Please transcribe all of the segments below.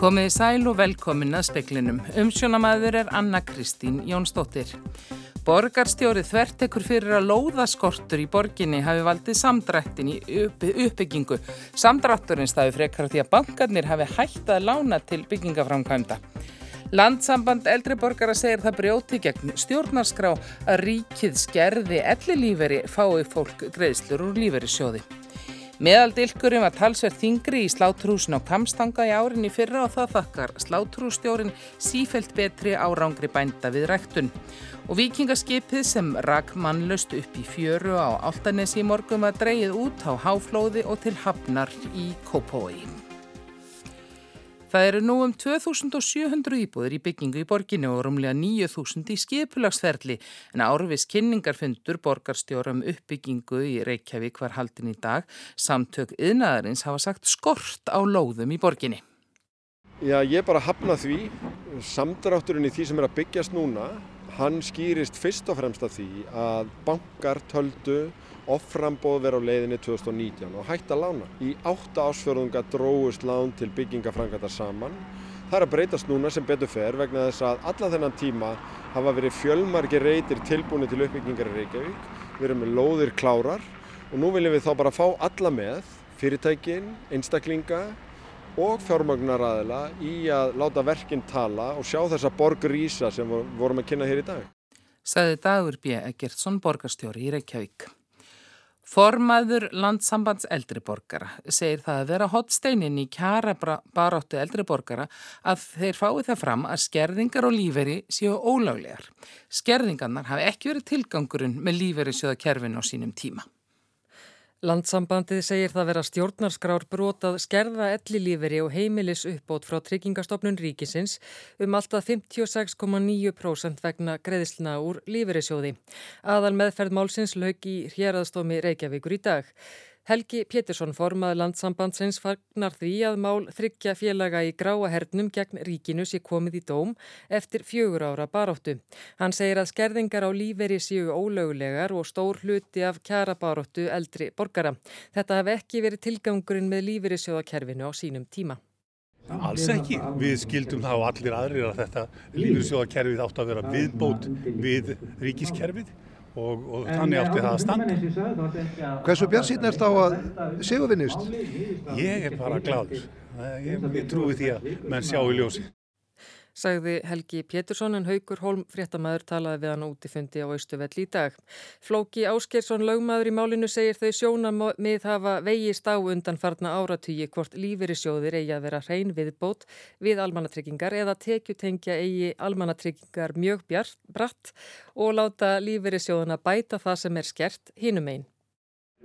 Komiði sæl og velkomin að speklinum. Umsjónamaður er Anna Kristín Jónsdóttir. Borgarstjórið þvertekur fyrir að lóðaskortur í borginni hafi valdið samdrættin í uppbyggingu. Samdrátturinn stafi frekar því að bankarnir hafi hægt að lána til byggingaframkvæmda. Landsamband eldri borgara segir það brjóti gegn stjórnarskrá að ríkið skerði elli líferi fái fólk greiðslur úr líferi sjóði. Meðaldilkurinn var talsverð þingri í sláturhúsin á Kamstanga í árinni fyrra og það þakkar sláturhússtjórin sífelt betri árangri bænda við ræktun. Og vikingaskipið sem rak mannlust upp í fjöru á Altanesi í morgum var dreyið út á háflóði og til hafnar í Kópói. Það eru nú um 2700 íbúður í byggingu í borginni og rúmlega 9000 í skipulagsferli en árvis kynningarfundur borgarstjóra um uppbyggingu í Reykjavík var haldin í dag. Samtök yðnaðarins hafa sagt skort á lóðum í borginni. Já, ég bara hafna því. Samdrátturinn í því sem er að byggjast núna, hann skýrist fyrst og fremst af því að bankar töldu offrambóð vera á leiðinni 2019 og hægt að lána. Í átta ásfjörðunga dróðust lán til byggingafrangatar saman. Það er að breytast núna sem betur fer vegna þess að allan þennan tíma hafa verið fjölmargi reytir tilbúinu til uppbyggingar í Reykjavík. Við erum með lóðir klárar og nú viljum við þá bara fá alla með, fyrirtækin, einstaklinga og fjármagnaræðila í að láta verkinn tala og sjá þessa borg rísa sem vorum að kynna hér í dag. Saði Dagur B. Egertsson, borgarstjóri í Reykjavík. Formaður landsambands eldriborgara segir það að vera hotsteinin í kjara baráttu eldriborgara að þeir fái það fram að skerðingar og líferi séu ólaglegar. Skerðingarnar hafi ekki verið tilgangurinn með líferi sjöða kerfin á sínum tíma. Landsambandið segir það vera stjórnarskrár brotað skerða ellilíferi og heimilis uppbót frá tryggingastofnun ríkisins um alltaf 56,9% vegna greiðsluna úr líferisjóði. Aðal meðferð málsins lög í héraðstomi Reykjavíkur í dag. Helgi Pétursson formað landsambandsins fagnar því að mál þryggja félaga í gráahernum gegn ríkinu sé komið í dóm eftir fjögur ára baróttu. Hann segir að skerðingar á líferi séu ólögulegar og stór hluti af kjara baróttu eldri borgara. Þetta hef ekki verið tilgangurinn með líferi sjóðakerfinu á sínum tíma. Alls ekki. Við skildum það á allir aðrir að þetta lífeyrissjóðakerfið átt að vera viðbót við ríkiskerfið og, og þannig átti það að standa. Hversu björn síðan er þetta á að sigurvinnist? Ég er bara gladur. Ég, ég trúi því að menn sjá í ljósi. Sagði Helgi Pétursson en Haugur Holm fréttamaður talaði við hann út í fundi á Austuvell í dag. Flóki Áskersson lögmaður í málinu segir þau sjónamið hafa vegist á undan farna áratýji hvort lífeyrissjóðir eigi að vera hrein viðbót við almannatryggingar eða tekjutengja eigi almannatryggingar mjög bjart, bratt og láta lífeyrissjóðuna bæta það sem er skert hinum einn.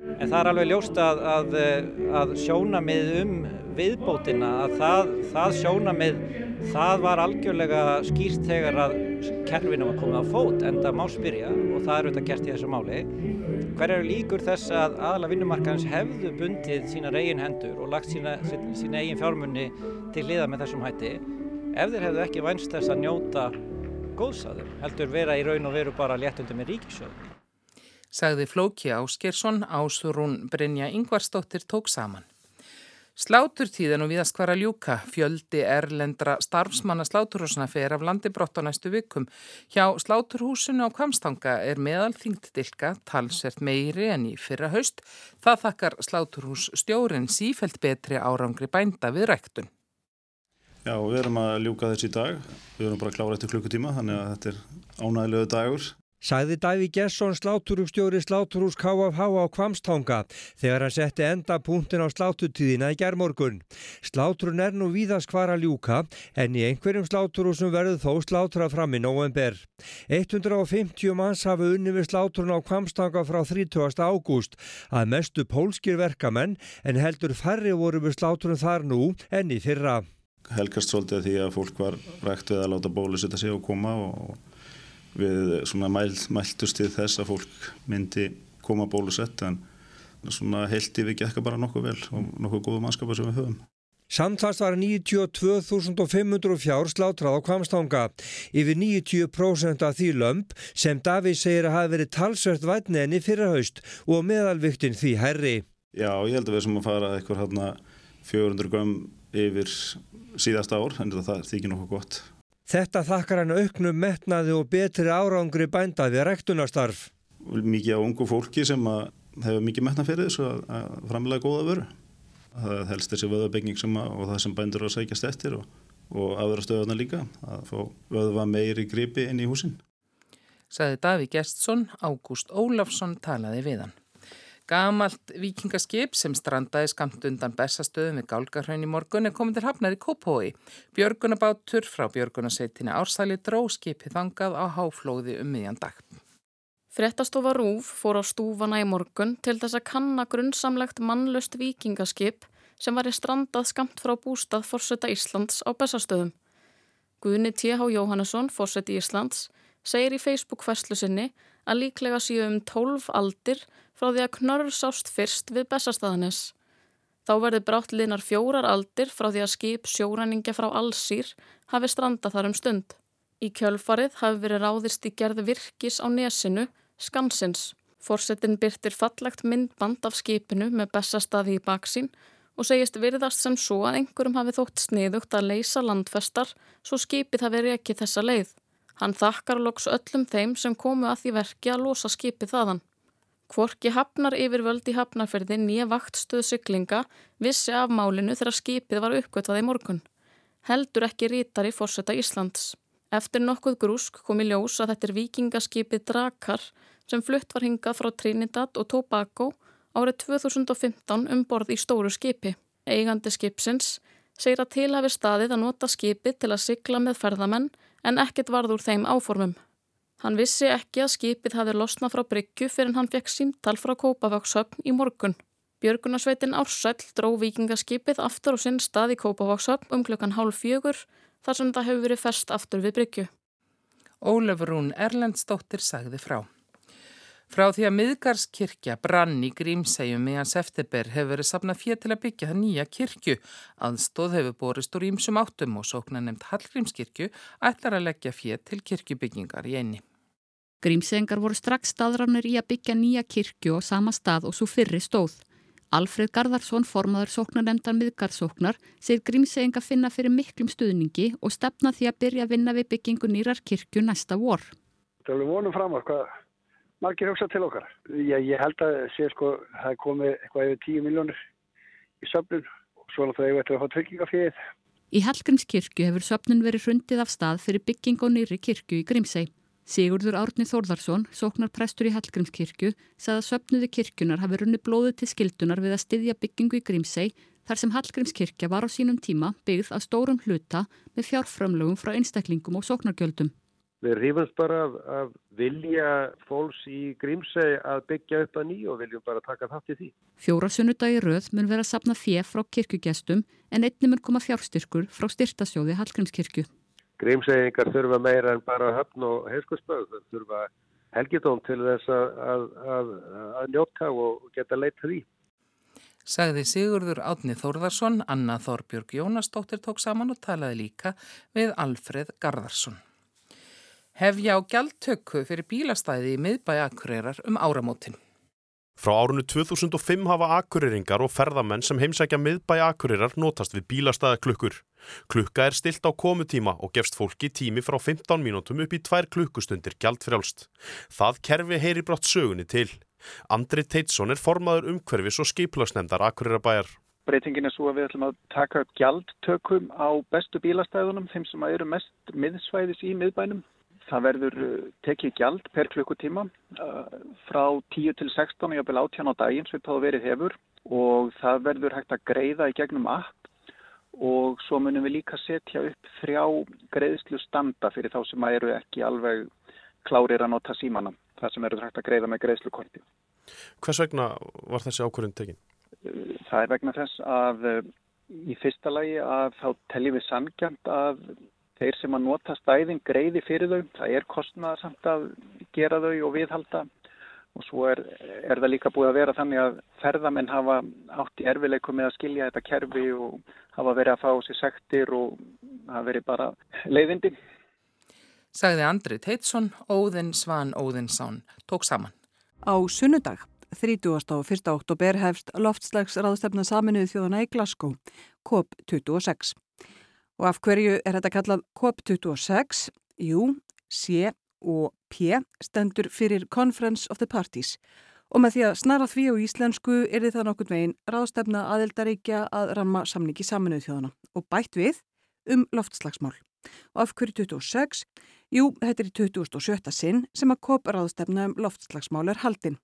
En það er alveg ljóst að, að, að sjónamið um viðbótina, að það, það sjónamið, það var algjörlega skýrt þegar að kerfinu var komið á fót, en það má spyrja og það er auðvitað gert í þessu máli. Hver eru líkur þess að aðla vinnumarkaðins hefðu bundið sína eigin hendur og lagt sína, sína eigin fjármunni til liða með þessum hætti, ef þeir hefðu ekki vænst þess að njóta góðsaður, heldur vera í raun og veru bara léttundi með ríkisjóðum sagði Flóki Áskersson, Ásurún Brynja Yngvarsdóttir tók saman. Sláturtíðan og viðast hvar að ljúka, fjöldi erlendra starfsmanna sláturhúsuna fer af landi brott á næstu vikum. Hjá sláturhúsinu á Kvamstanga er meðal þingtdilka talsvert meiri en í fyrra haust. Það þakkar sláturhús stjórin sífelt betri árangri bænda við ræktun. Já, við erum að ljúka þessi dag. Við erum bara að klára eftir klukkutíma, þannig að þetta er ánægilegu dagur. Sæði Daví Gesson sláturúpstjóri sláturús KFH á Kvamstanga þegar hann setti enda punktin á slátutíðina í gerðmorgun. Sláturun er nú víðast hvar að ljúka en í einhverjum sláturúsum verður þó slátura fram í november. 150 manns hafa unni við sláturun á Kvamstanga frá 30. ágúst að mestu pólskir verkamenn en heldur færri voru við sláturun þar nú enn í fyrra. Helgast svolítið því að fólk var rægt við að láta bólusetta sig og koma og við svona mæl, mæltust til þess að fólk myndi koma bólusett en svona heilti við gekka bara nokkuð vel og nokkuð góðu mannskapar sem við höfum. Samtast var 92.500 fjár slátrað á Kvamstanga. Yfir 90% af því lömp sem Davís segir að hafi verið talsvert vætni enni fyrir haust og meðalviktinn því herri. Já, ég held að við sem að fara eitthvað hérna 400 gram yfir síðasta ár, en það þykir nokkuð gott. Þetta þakkar hann auknum metnaði og betri árangri bænda við rektunastarf. Mikið á ungu fólki sem hefur mikið metnað fyrir þessu að, að framlega góða vöru. Það helst þessi vöðabygging og það sem bændur á að sækjast eftir og, og aðra stöðuna líka, að fá vöðva meiri gripi inn í húsin. Saði Daví Gestsson, Ágúst Ólafsson talaði við hann. Gamalt vikingaskip sem strandaði skamt undan bestastöðum við Gálgarhraun í morgun er komið til hafnar í Kópói. Björgunabátur frá Björgunasveitinni Ársæli dró skipið þangað á háflóði um miðjan dag. Frettastofa Rúf fór á stúfana í morgun til þess að kanna grunnsamlegt mannlust vikingaskip sem var í strandað skamt frá bústað Forsetta Íslands á bestastöðum. Guðni T.H. Jóhannesson, Forseti Íslands, segir í Facebook-ferslu sinni að líklega séu um 12 aldir frá því að knörr sást fyrst við bestastæðanis. Þá verði brátt linar fjórar aldir frá því að skip sjóræningja frá allsýr hafi stranda þar um stund. Í kjölfarið hafi verið ráðist í gerð virkis á nesinu, Skansins. Forsetin byrtir fallegt myndband af skipinu með bestastæði í baksín og segist virðast sem svo að einhverjum hafi þótt sniðugt að leysa landfestar svo skipið hafi rekið þessa leið. Hann þakkar loks öllum þeim sem komu að því verki að losa skipið þaðan. Kvorki hafnar yfirvöld í hafnarferði nýja vaktstöðu syklinga vissi af málinu þegar skipið var uppgötvað í morgun. Heldur ekki rítari fórseta Íslands. Eftir nokkuð grúsk kom í ljós að þetta er vikingaskipið Drakar sem flutt var hingað frá Trinidad og Tobago árið 2015 um borð í stóru skipi. Eigandi skipsins segir að til hafi staðið að nota skipið til að sykla með ferðamenn en ekkert varð úr þeim áformum. Hann vissi ekki að skipið hafi losnað frá Bryggju fyrir hann fekk símtal frá Kópavagshöfn í morgun. Björgunarsveitin Ársæll dró vikingaskipið aftur á sinn stað í Kópavagshöfn um klukkan hálf fjögur þar sem það hefur verið fest aftur við Bryggju. Ólefur hún Erlendstóttir sagði frá. Frá því að miðgarskirkja brann í Grímsegjum meðan Sefteber hefur verið sapnað fér til að byggja það nýja kirkju. Aðstóð hefur borist úr ímsum áttum og sóknar nefnt Hallgrímskirkju ætlar að leggja fér til kirkjubyggingar í einni. Grímsegingar voru strax staðránir í að byggja nýja kirkju á sama stað og svo fyrri stóð. Alfred Garðarsson, formaður sóknarnemndar miðgarðsóknar, segir Grímseginga finna fyrir miklum stuðningi og stefna því að byrja að vinna við byggingu nýrar kirkju næsta vor. Það er vonum fram að hvað margir hugsa til okkar. Já, ég held að sé sko, það er komið eitthvað yfir 10 miljónir í söfnun og svo náttúrulega ég veit að fá tryggingafíðið. Í Hallgrímskirkju hefur söfnun verið hrundið af stað fyrir bygging og nýri kirkju í Grímsei. Sigurður Árni Þórðarsson, sóknar prestur í Hallgrímskirkju, sagði að söfnuði kirkjunar hafi runni blóðið til skildunar við að styðja byggingu í Grímsei þar sem Hallgrímskirkja var á sínum tíma byggð að stórum hluta með fjárframlögum frá einstaklingum og sóknargjöldum. Við rífumst bara af, af vilja fólks í Grímsei að byggja upp að nýju og viljum bara taka þátt í því. Fjóra sunnudagi rauð mun vera að sapna fjef frá kirkugestum en einni mun koma fjárstyrkur frá styrtasjóði Hallgrímskirkju. Grímseigingar þurfa meira en bara höfn og heilskosspöð. Það þurfa helgidóm til þess að, að, að, að njóta og geta leitt því. Sagði Sigurður Átni Þórðarsson, Anna Þorbjörg Jónasdóttir tók saman og talaði líka við Alfred Garðarsson hefja á gjaldtöku fyrir bílastæði í miðbæi Akureyrar um áramótin. Frá árunnu 2005 hafa akureyringar og ferðamenn sem heimsækja miðbæi Akureyrar notast við bílastæðaklukkur. Klukka er stilt á komutíma og gefst fólki tími frá 15 mínútum upp í 2 klukkustundir gjaldfrjálst. Það kerfi heyri brátt sögunni til. Andri Teitsson er formaður umhverfis og skiplagsnemdar Akureyrabæjar. Breytingin er svo að við ætlum að taka upp gjaldtökum á bestu bílastæðunum, þeim sem eru mest miðsvæðis í miðbænum. Það verður uh, tekið gjald per klukkutíma uh, frá 10 til 16 og jáfnvel átján á daginn sem það verið hefur og það verður hægt að greiða í gegnum app og svo munum við líka setja upp þrjá greiðslu standa fyrir þá sem eru ekki alveg klárir að nota símana það sem verður hægt að greiða með greiðslukorti. Hvers vegna var þessi ákvörðin tekinn? Uh, það er vegna þess að í fyrsta lagi að þá teljum við sangjant að þeir sem að nota stæðin greiði fyrir þau. Það er kostnað samt að gera þau og viðhalda og svo er, er það líka búið að vera þannig að ferðamenn hafa átt í erfileikum með að skilja þetta kerfi og hafa verið að fá sér sektir og hafa verið bara leiðindi. Sagði Andri Teitsson, Óðinn Svan Óðinsson, tók saman. Á sunnudag, 30. og 1. oktober hefst loftslagsraðstefna saminuð þjóðana í Glasgow COP26. Og af hverju er þetta kallað COP26? Jú, C og P stendur fyrir Conference of the Parties og með því að snara því á íslensku er þið það nokkur veginn ráðstefna aðeldaríkja að ramma samningi saminuð þjóðana og bætt við um loftslagsmál. Og af hverju 26? Jú, þetta er í 2007. sinn sem að COP ráðstefna um loftslagsmál er haldinn.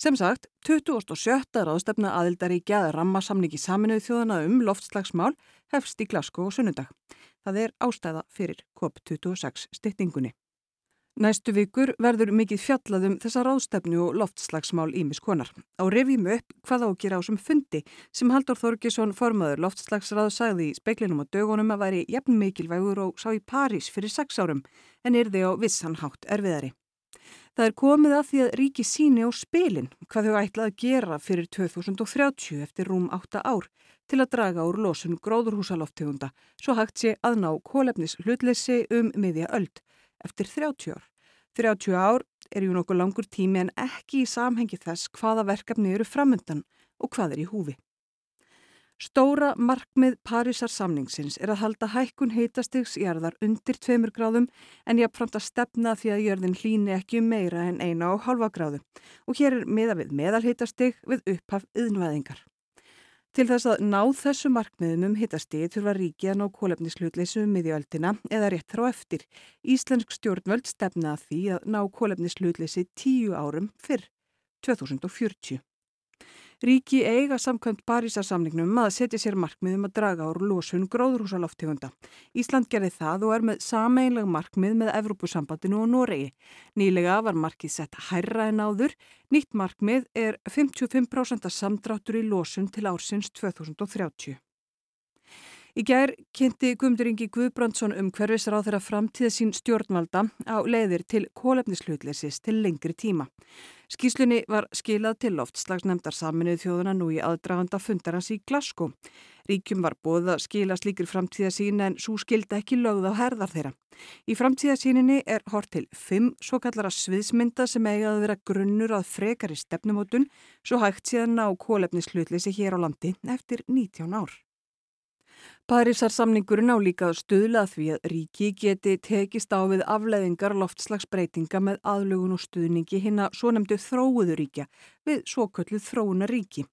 Sem sagt, 2007. ráðstefna aðeldaríkja að ramma samningi saminuð þjóðana um loftslagsmál hefst í Glasgow og Sunnundag. Það er ástæða fyrir COP26 styttingunni. Næstu vikur verður mikið fjallaðum þessa ráðstefnu og loftslagsmál ímiskonar. Á revjum upp hvað á að gera á sem fundi sem Haldur Þorgesson formaður loftslagsráð sagði í speiklinum og dögunum að væri jafn mikilvægur og sá í París fyrir sex árum en er þið á vissanhátt erfiðari. Það er komið að því að ríki síni á spilin hvað þau ætlað að gera fyrir 2030 eftir rúm 8 ár til að draga úr losun gróðurhúsaloftegunda svo hægt sé að ná kólefnis hlutleysi um miðja öld eftir 30 ár. 30 ár er ju nokkuð langur tími en ekki í samhengi þess hvaða verkefni eru framöndan og hvað er í húfi. Stóra markmið Parísar samningsins er að halda hækkun heitastigs jarðar undir 2 gráðum en hafði að stefna því að jörðin hlýni ekki um meira en 1,5 gráðu og hér er meða við meðalheitastig við upphaf yðnvæðingar. Til þess að ná þessu markmiðum um hittastíð þurfa ríki að ná kólefnislutleysum um miðjöldina eða rétt þrá eftir. Íslensk stjórnvöld stefna að því að ná kólefnislutleysi tíu árum fyrr, 2040. Ríki eiga samkvæmt Parísarsamningnum að setja sér markmiðum að draga úr losun gróðrúsaloftegunda. Ísland gerði það og er með sameinleg markmið með Evrópusambandinu og Noregi. Nýlega var markið sett hærra en áður. Nýtt markmið er 55% samdráttur í losun til ársins 2030. Í gær kynnti Guðmundur Ingi Guðbrandsson um hverfisráð þeirra framtíða sín stjórnvalda á leiðir til kólefnislutlesis til lengri tíma. Skíslunni var skilað til loftslagsnemdar saminuð þjóðuna nú í aðdraganda fundarans í Glasgow. Ríkjum var bóð að skila slíkir framtíða sín en svo skilda ekki lögð á herðar þeirra. Í framtíða síninni er hort til fimm svo kallara sviðsmynda sem eiga að vera grunnur að frekari stefnumótun svo hægt síðan á kólefnislutleysi hér á landi eftir 19 ár. Parísar samningurinn á líka stuðlað því að ríki geti tekist á við afleðingar loftslagsbreytinga með aðlugun og stuðningi hinn að svo nefndu þróuðuríkja við svokölluð þróunaríki.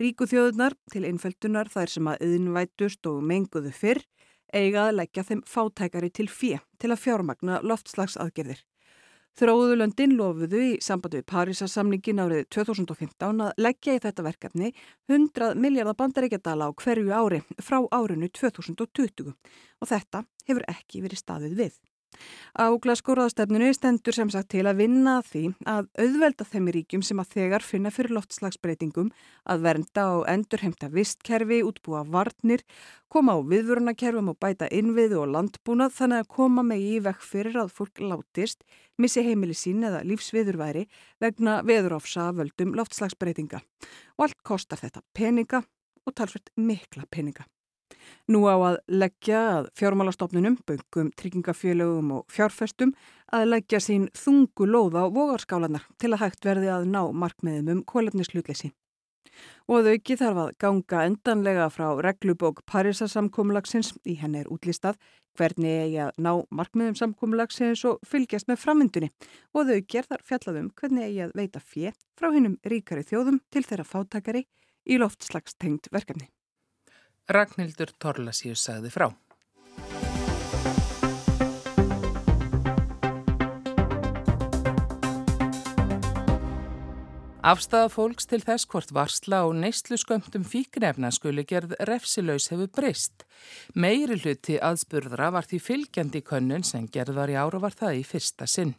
Ríku þjóðunar til einfæltunar þær sem að yðinvætust og menguðu fyrr eiga að leggja þeim fátækari til fjö til að fjármagna loftslagsaðgerðir. Þróðulöndin lofuðu í sambandi við Parísarsamningin árið 2015 að leggja í þetta verkefni 100 miljardar bandaríkjadala á hverju ári frá árinu 2020 og þetta hefur ekki verið staðið við. Á glaskóraðastefnunu stendur sem sagt til að vinna því að auðvelda þeim ríkjum sem að þegar finna fyrir loftslagsbreytingum að vernda og endurheimta vistkerfi, útbúa varnir, koma á viðvörunakerfum og bæta innviðu og landbúnað þannig að koma með í vekk fyrir að fólk látist, missi heimili sín eða lífsviðurværi vegna veðuráfsa völdum loftslagsbreytinga. Og allt kostar þetta peninga og talsveit mikla peninga. Nú á að leggja að fjármálastofnunum, böngum, tryggingafélögum og fjárfestum að leggja sín þungu lóða á vogarskálanar til að hægt verði að ná markmiðum um kólefnislutleisi. Og að auki þarf að ganga endanlega frá reglubók Parísasamkómulagsins í henni er útlistað hvernig eigi að ná markmiðum samkómulagsins og fylgjast með framvindunni og að auki er þar fjallaðum hvernig eigi að veita fjö frá hennum ríkari þjóðum til þeirra fátakari í loftslagstengt verkefni. Ragnhildur Torlasíus sagði frá. Afstæða fólks til þess hvort varsla og neyslu skömmtum fíknefna skuli gerð refsilaus hefur breyst. Meiri hluti aðspurðra var því fylgjandi könnun sem gerðar í ára var það í fyrsta sinn.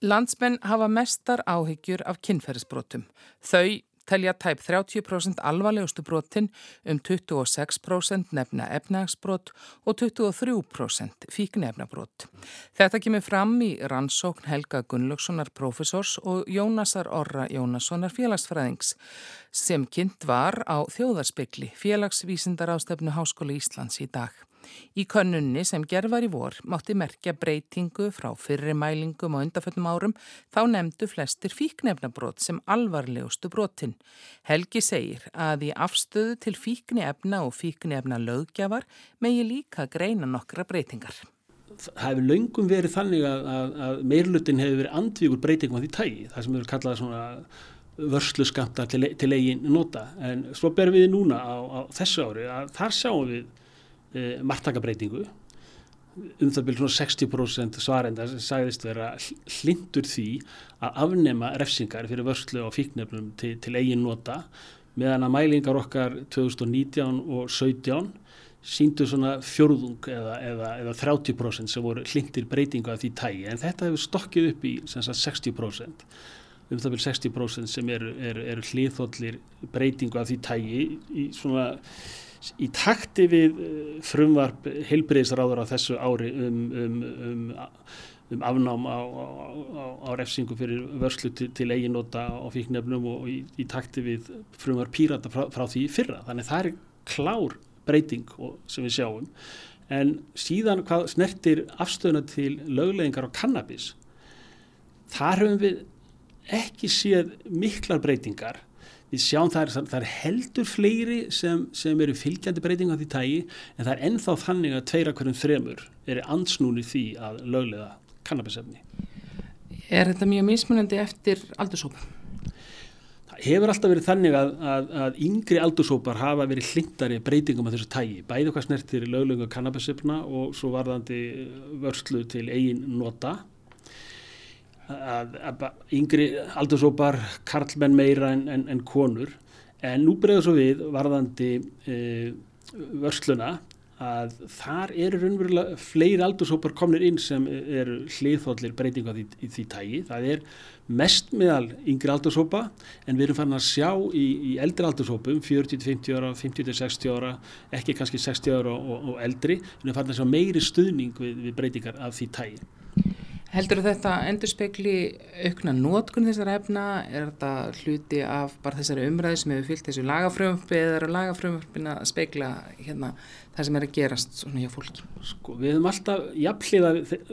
Landsmenn hafa mestar áhyggjur af kynferðisbrotum. Þau telja tæp 30% alvarlegustu brotin um 26% nefna efnagsbrot og 23% fíknefnabrot. Þetta kemur fram í rannsókn Helga Gunnlaugssonar profesors og Jónasar Orra Jónassonar félagsfræðings sem kynnt var á þjóðarspekli félagsvísindar ástöfnu Háskóla Íslands í dag. Í könnunni sem gerð var í vor mátti merkja breytingu frá fyrri mælingum og undarföllum árum þá nefndu flestir fíknefnabrót sem alvarlegustu brotin. Helgi segir að í afstöðu til fíknefna og fíknefna lögjafar megi líka greina nokkra breytingar. Það hefur löngum verið þannig að, að, að meirlutin hefur verið andvíkur breytingum á því tægi, það sem hefur kallað svona vörslu skamta til, til eigin nota en svo berum við núna á, á þessu ári að þar sjáum við e, margtakabreitingu um það byrjum svona 60% svarenda sem sagðist vera hlindur því að afnema refsingar fyrir vörslu og fíknefnum til, til eigin nota meðan að mælingar okkar 2019 og 2017 síndu svona fjörðung eða, eða, eða 30% sem voru hlindir breytingu af því tægi en þetta hefur stokkið upp í sagt, 60% um það byrjum 60% sem eru, eru, eru hlýðhóllir breytingu af því tægi í svona í takti við eh, frumvarp heilbreyðisráður á þessu ári um, um, um, um afnám á, á, á refsingu fyrir vörslu til, til eiginnota á fíknefnum og í, í takti við frumvarp pírata frá, frá því fyrra. Þannig það er klár breyting sem við sjáum. En síðan hvað snertir afstöðuna til löglegingar á kannabis, þar höfum við ekki séð miklar breytingar við sjáum það er, það er heldur fleiri sem, sem eru fylgjandi breytinga því tægi en það er ennþá þannig að tveira hverjum þremur eru ansnúni því að löglega kannabisefni. Er þetta mjög mismunandi eftir aldursópa? Það hefur alltaf verið þannig að, að, að yngri aldursópar hafa verið hlindari breytingum af þessu tægi, bæði hvað snertir löglega kannabisefna og svo varðandi vörslu til eigin nota að, að yngri aldursópar karlmenn meira en, en, en konur en nú bregður svo við varðandi e, vörsluna að þar eru raunverulega fleiri aldursópar komnir inn sem eru hliðhóllir breytinga því, í því tægi. Það er mest meðal yngri aldursópa en við erum farin að sjá í, í eldri aldursópum, 40-50 ára, 50-60 ára, ekki kannski 60 ára og, og eldri, við erum farin að sjá meiri stuðning við, við breytingar af því tægi. Heldur þetta endur spekli aukna nótkun þessara efna? Er þetta hluti af bara þessari umræði sem hefur fyllt þessu lagafrömpi eða eru lagafrömpin að spekla hérna, það sem er að gerast svona hjá fólki? Sko, við höfum alltaf jafnliða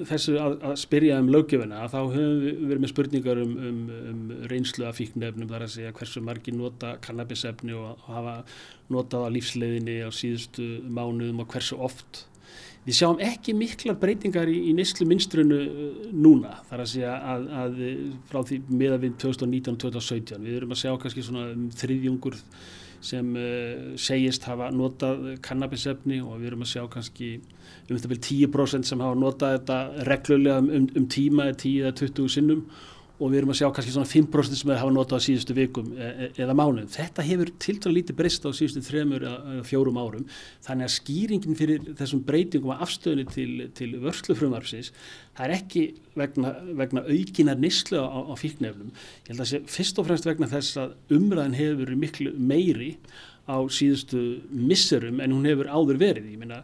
þessu að, að spyrja um löggefina þá höfum við verið með spurningar um, um, um reynslu af fíknefnum þar að segja hversu margi nota kannabisefni og hafa notað á lífsleiðinni á síðustu mánuðum og hversu oft Við sjáum ekki miklar breytingar í, í neyslu minstrunu uh, núna. Þar að segja að, að frá því meða við 2019 og 2017 við erum að sjá kannski svona um þriðjungur sem uh, segist hafa notað kannabisefni og við erum að sjá kannski um þetta vel 10% sem hafa notað þetta reglulega um, um tíma 10 eða 20 sinnum og við erum að sjá kannski svona 5% sem við hafa notað á síðustu vikum e, e, eða mánuðum. Þetta hefur tiltala lítið breyst á síðustu þremur eða fjórum árum þannig að skýringin fyrir þessum breytingum að afstöðinu til, til vörslufrumvarfsins það er ekki vegna, vegna aukinar nýslu á, á fíknefnum. Ég held að það sé fyrst og fremst vegna þess að umræðin hefur miklu meiri á síðustu misserum en hún hefur áður verið. Ég meina,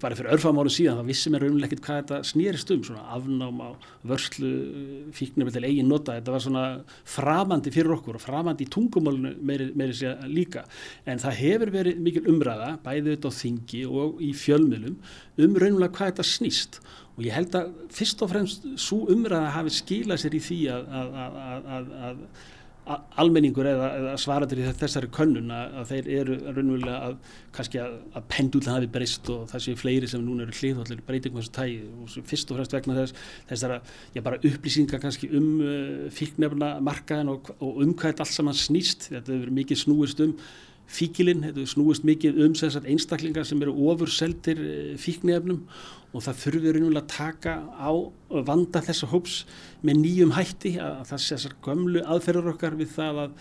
bara fyrir örfam ára síðan þá vissum við raunlega ekkert hvað þetta snýrist um, svona afnám á vörslu fíknum til eigin nota. Þetta var svona framandi fyrir okkur og framandi í tungumálunu meiri, meiri sér líka. En það hefur verið mikil umræða, bæðið þetta á þingi og í fjölmjölum, um raunlega hvað þetta snýst. Og ég held að fyrst og fremst svo umræða hafi skilað sér í því að, að, að, að almenningur eða, eða svaraður í þessari könnun að, að þeir eru raunverulega að kannski að, að pendulna hafi breyst og það séu fleiri sem núna eru hliðhóllir breytingum þessu tægi og fyrst og fremst vegna þess þessara, já bara upplýsingar kannski um uh, fíknefna markaðin og, og um þetta allt saman snýst. Þetta hefur mikið snúist um fíkilinn, snúist mikið um einstaklingar sem eru ofur seldir uh, fíknefnum og það einhverjulega að taka á vanda þessa hóps með nýjum hætti að það sé þessar gömlu aðferður okkar við það að,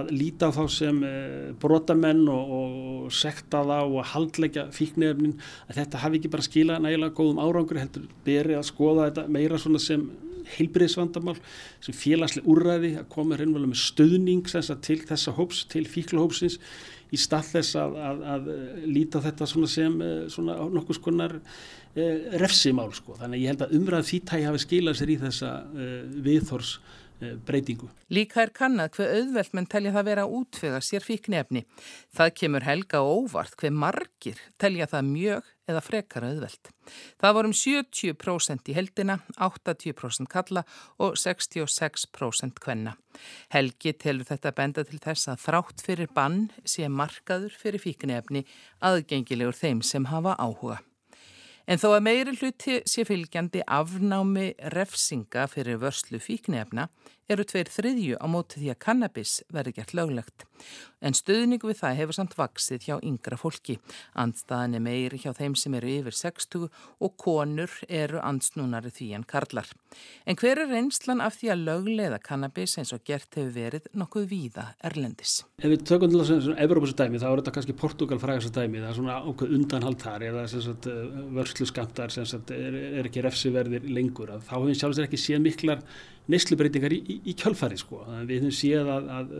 að líta á þá sem eh, brotamenn og, og sekta þá og haldleggja fíknefnin að þetta hafi ekki bara skila nægilega góðum árangur heldur beri að skoða þetta meira svona sem heilbriðsvandamál sem félagslega úrræði að koma reynverulega með stöðning til þessa hóps, til fíklahópsins í stað þess að, að, að líta þetta svona sem eh, svona nokkus konar eh, refsimál sko. Þannig ég held að umræð þýttægi hafi skilað sér í þessa eh, viðþors eh, breytingu. Líka er kannad hver auðvelt menn telja það vera útfega sér fíknefni. Það kemur helga óvart hver margir telja það mjög eða frekar auðvelt. Það vorum 70% í heldina, 80% kalla og 66% kvenna. Helgi telur þetta benda til þess að þrátt fyrir bann sé markaður fyrir fíknefni aðgengilegur þeim sem hafa áhuga. En þó að meiri hluti sé fylgjandi afnámi refsinga fyrir vörslu fíknefna eru tveir þriðju á móti því að kannabis verði gert löglegt. En stuðningu við það hefur samt vaksið hjá yngra fólki. Andstaðan er meiri hjá þeim sem eru yfir 60 og konur eru andsnúnari því en karlar. En hver er reynslan af því að löglega kannabis eins og gert hefur verið nokkuð víða erlendis? Ef við tökum til þess að Evrópusa dæmi þá er þetta kannski Portugal frægast dæmi. Það er svona ákveð undanhald þar eða eh, vörslu skamtar sem er, er ekki refsiverðir lengur. Þá hefum við sjálfsvegar ekki séð miklar neslubreitingar í, í, í kjölfari sko. Við höfum séð að, að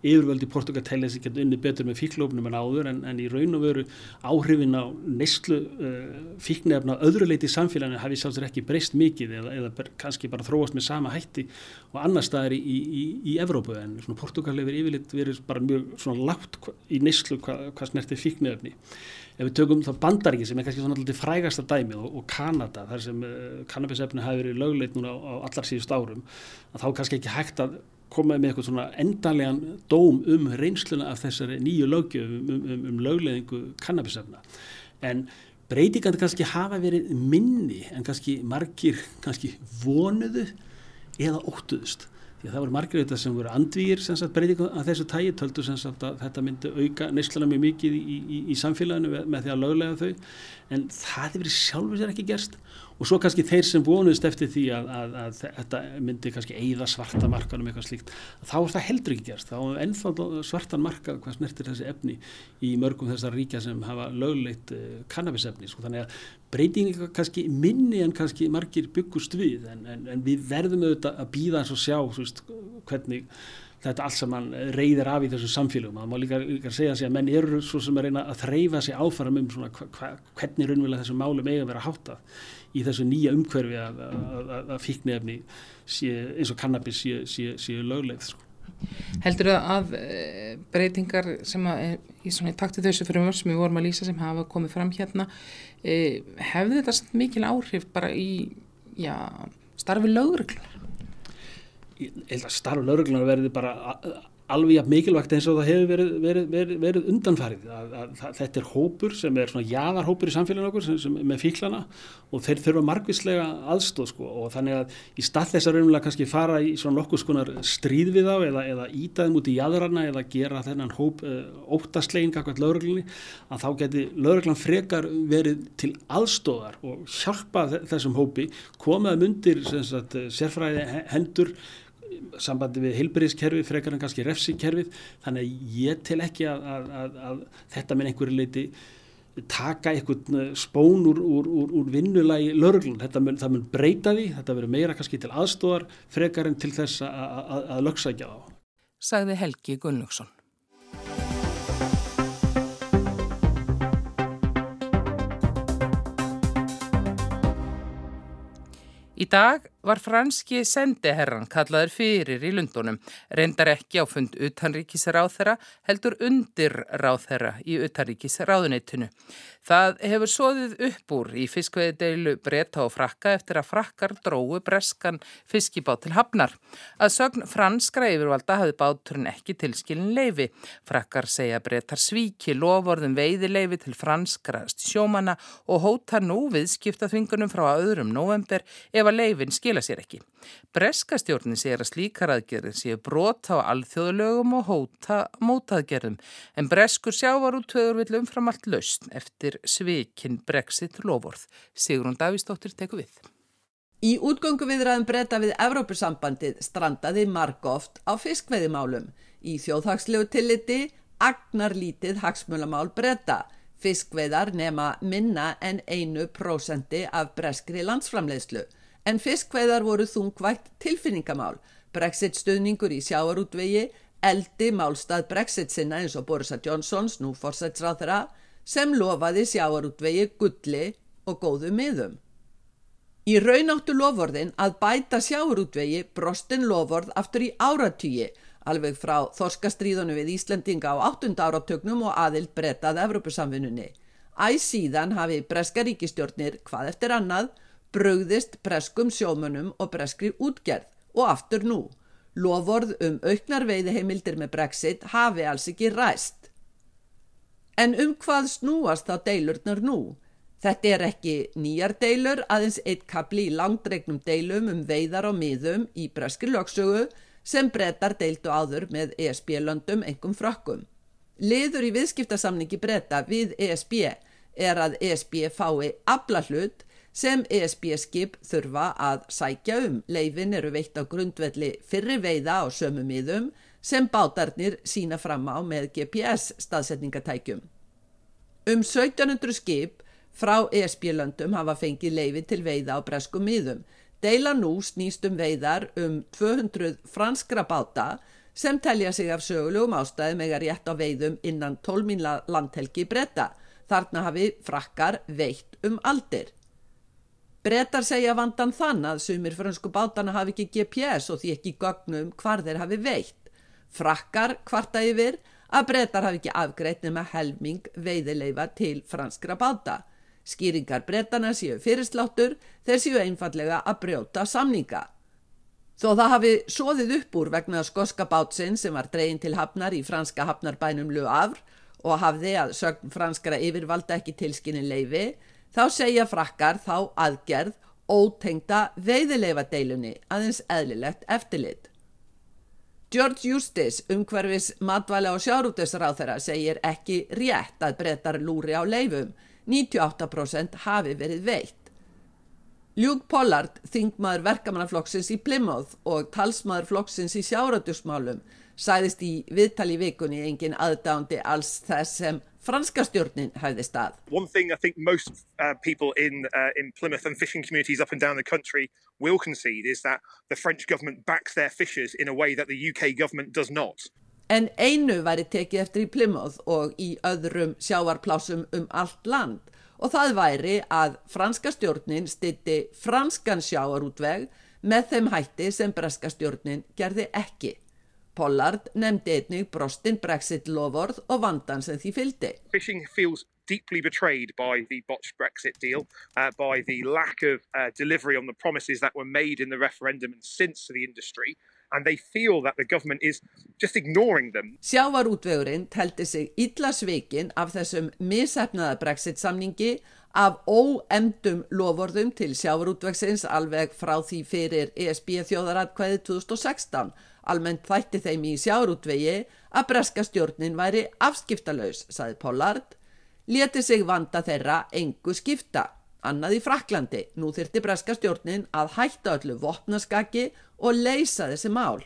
yfirvöldi Portugal telja ekki unni betur með fíklófnum en áður en, en í raun og veru áhrifin á neslu uh, fíknefna öðru leiti í samfélaginu hafi sjálfsögur ekki breyst mikið eða, eða kannski bara þróast með sama hætti og annar staðar í, í Evrópu en Portugal hefur yfirleitt verið bara mjög lágt í neslu hvað hva snertir fíknefni ef við tökum þá bandaríki sem er kannski svona alltaf frægasta dæmið og, og Kanada þar sem uh, kannabisefni hafi verið lögleit núna á, á allar síðust árum að þá kannski ekki hægt að koma með eitthvað svona endanlegan dóm um reynsluna af þessari nýju lögjöf um, um, um, um lögleiðingu kannabisefna. En breytingandi kannski hafa verið minni en kannski margir kannski vonuðu eða óttuðust því að það voru margir þetta sem voru andvíir breytingu að þessu tægi töldu að þetta myndi auka neyslana mjög mikið í, í, í samfélaginu með, því að löglega þau. En það hefur sjálfur sér ekki gerst og svo kannski þeir sem vonuðist eftir því að, að, að þetta myndi kannski eigða svarta markanum eitthvað slíkt þá er það heldur ekki gerst, þá er ennþá svartan marka hvað snertir þessi efni í mörgum þessar ríkja sem hafa lögleit uh, kannabisefni, sko. Þannig að breytingi kannski minni en kannski margir byggust við en, en, en við verðum auðvitað að býða eins og sjá veist, hvernig þetta allt saman reyðir af í þessu samfélagum. Það má líka, líka segja að menn eru svo sem að reyna að þreyfa sig áfram um svona, hva, hvernig raunverulega þessu máli megin vera hátað í þessu nýja umhverfi að, að, að, að fíknefni eins og kannabis séu sé, sé löglegð. Sko. Heldur það að eh, breytingar sem að í svona takti þessu mörg sem við vorum að lýsa sem hafa komið fram hérna eh, hefði þetta mikil áhrif bara í já, starfi lögreglunar? Ég held að starf lögreglunar verði bara alveg mikilvægt eins og það hefur verið, verið, verið, verið undanfarið. Að, að, að þetta er hópur sem er svona jáðarhópur í samfélaginu okkur sem, sem, með fíklana og þeir þurfa margvíslega aðstóð sko. Og þannig að í stað þess að raunverulega kannski fara í svona nokkuð skonar stríð við þá eða, eða ítaðum út í jáðarana eða gera þennan hóp uh, óttaslegin kakvært lögreglunni að þá geti lögreglan frekar verið til aðstóðar og hjálpa þessum hópi komaðum undir sagt, sérfræði hendur sambandi við heilbyrðiskerfi frekar en kannski refsikerfið. Þannig að ég tel ekki að, að, að, þetta með einhverju leiti taka einhvern eh, spón úr, úr, úr, úr vinnulagi lörglun, þetta mun, mun breyta því. Þetta verður meira kannski til aðstóðar frekar en til þess að lögsækja á Sagði Helgi Gunnlaugsson. Í dag var franski sendiherran kallaður fyrir í Lundunum, reyndar ekki á fund utanríkisráþera, heldur undir ráþera í utanríkisráðuneytinu. Það hefur soðið upp úr í fiskveiðdeilu breyta og frakka eftir að frakkar dróu breskan fiskibát til hafnar. Að sögn franskra yfirvalda hafði báturinn ekki tilskilin leifi. Frakkar segja breytar svíki lovorðum veiðileifi til franskra sjómana og hóta nú viðskiptaþvingunum frá öðrum november ef að leifin skil skila sér ekki. Breskastjórnin sér að slíkar aðgerðin séu brota á alþjóðulögum og hóta mótaðgerðum en breskur sjávar út högur vil umfram allt lausn eftir svikinn brexit lovorð. Sigrun Davísdóttir teku við. Í útgöngu viðræðum breyta við Evrópusambandið strandaði margóft á fiskveiðimálum. Í þjóðhagslegu tilliti agnar lítið hagsmulamál breyta. Fiskveiðar nema minna en einu prósendi af breskri landsframleiðslu en fiskveiðar voru þungvægt tilfinningamál, brexit stuðningur í sjáarútvegi, eldi málstað brexit sinna eins og Borisa Johnsons, nú forsætsráð þeirra, sem lofaði sjáarútvegi gulli og góðu miðum. Í raunáttu lovorðin að bæta sjáarútvegi brostin lovorð aftur í áratýji, alveg frá þorskastríðunum við Íslendinga á 8. áratögnum og aðild brettað Evrópusamvinnunni. Æ síðan hafi breska ríkistjórnir hvað eftir annað brugðist breskum sjómunum og breskri útgerð og aftur nú. Lovorð um auknar veiðiheimildir með Brexit hafi alls ekki ræst. En um hvað snúast þá deilurnar nú? Þetta er ekki nýjar deilur, aðeins eitt kapli í langdregnum deilum um veiðar á miðum í breskri lögsögu sem brettar deildu áður með ESB-löndum engum frökkum. Liður í viðskiptasamningi bretta við ESB er að ESB fái abla hlut sem ESB-skip þurfa að sækja um. Leifin eru veitt á grundvelli fyrri veiða á sömu miðum sem bátarnir sína fram á með GPS staðsetningatækjum. Um 1700 skip frá ESB-löndum hafa fengið leifi til veiða á breskum miðum. Deila nú snýst um veiðar um 200 franskra báta sem telja sig af sögulegum ástæðum eða rétt á veiðum innan 12 mínla landhelgi bretta. Þarna hafi frakkar veitt um aldir. Bretar segja vandan þann að sumir fransku bátana hafi ekki GPS og því ekki gögnum hvar þeir hafi veitt. Frakkar kvarta yfir að bretar hafi ekki afgreitt nema helming veiðileifa til franskra báta. Skýringar bretana séu fyrirsláttur þeir séu einfallega að brjóta samninga. Þó það hafi sóðið upp úr vegna skoska bátsinn sem var dregin til hafnar í franska hafnarbænum Le Havre og hafði að sögn franskara yfirvalda ekki tilskinni leifi, Þá segja frakkar þá aðgerð ótengta veiðileifadeilunni aðeins eðlilegt eftirlit. George Eustace, umhverfis matvæla og sjárútesráð þeirra, segir ekki rétt að breytar lúri á leifum. 98% hafi verið veitt. Luke Pollard, þingmaður verkamannaflokksins í Plymouth og talsmaður flokksins í sjáratusmálum, sæðist í viðtali vikunni engin aðdándi alls þess sem franska stjórnin hefði stað. One thing I think most uh, people in, uh, in Plymouth and fishing communities up and down the country will concede is that the French government backs their fishers in a way that the UK government does not. En einu væri tekið eftir í Plymouth og í öðrum sjávarplásum um allt land og það væri að franska stjórnin stitti franskan sjávarútveg með þeim hætti sem breska stjórnin gerði ekki. Pollard nefndi einnig brostin Brexit lovorð og vandan sem því fylgdi. Fishing feels deeply betrayed by the botched Brexit deal, uh, by the lack of uh, delivery on the promises that were made in the referendum and since to the industry and they feel that the government is just ignoring them. Sjávarútvegurinn teldi sig illa svikin af þessum misefnaða Brexit samningi af óemdum lovorðum til sjávarútvegsins alveg frá því fyrir ESB þjóðaratkvæði 2016 Almennt þætti þeim í sjárútvegi að breska stjórnin væri afskiptalauðs, saði Pollard. Leti sig vanda þeirra engu skipta. Annað í Fraklandi. Nú þyrti breska stjórnin að hætta öllu vopnaskaki og leysa þessi mál.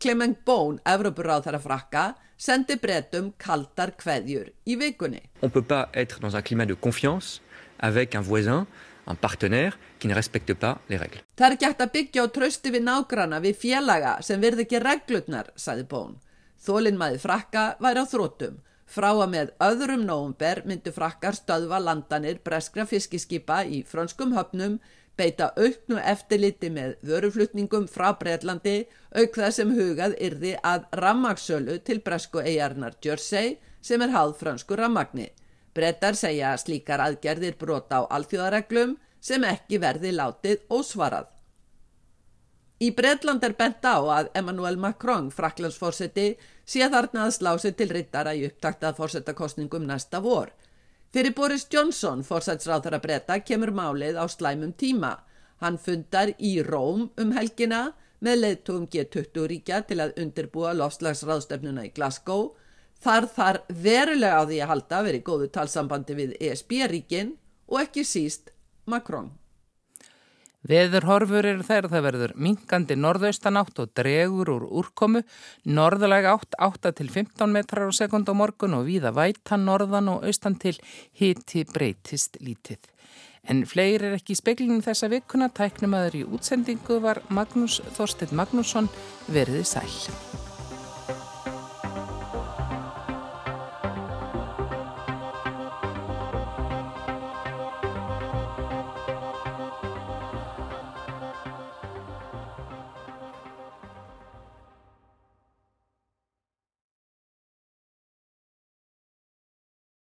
Clement Bone, Evropuráð þar að frakka, sendi brettum kaldar kveðjur í vikunni. On peut pas être dans un climat de confiance avec un voisin un partenaire qui ne respecte pas les règles. Það er ekki hægt að byggja á trösti við nágrana við félaga sem verð ekki reglutnar, saði Bón. Þólinnmaði frakka væri á þróttum. Frá að með öðrum nógumber myndu frakkar stöðva landanir breskra fiskiskipa í frönskum höfnum, beita auknu eftirliti með vöruflutningum frá Breitlandi, auk það sem hugað yrði að rammagsölu til bresku eigarnar Jersey sem er háð fransku rammagni. Brettar segja að slíkar aðgerðir brota á alþjóðareglum sem ekki verði látið ósvarað. Í Bretland er bent á að Emmanuel Macron, fraklandsforseti, sé þarna að slá sig til rittara í upptaktað forsetakostningum næsta vor. Fyrir Boris Johnson, forsætsráþara bretta, kemur málið á slæmum tíma. Hann fundar í Róm um helgina með leðtugum G20 ríkja til að undirbúa lofslagsráðstefnuna í Glasgow Þar þar verulega á því að halda verið góðu talsambandi við ESB-ríkin og ekki síst Macron. Veður horfur eru þegar það verður minkandi norðaustanátt og dregur úr úrkomu, norðalega átt 8 til 15 metrar á sekund á morgun og víða vætan norðan og austan til hiti breytist lítið. En fleiri er ekki í speklinu þessa vikuna, tæknum aður í útsendingu var Magnús Þorstedt Magnússon verðið sæl.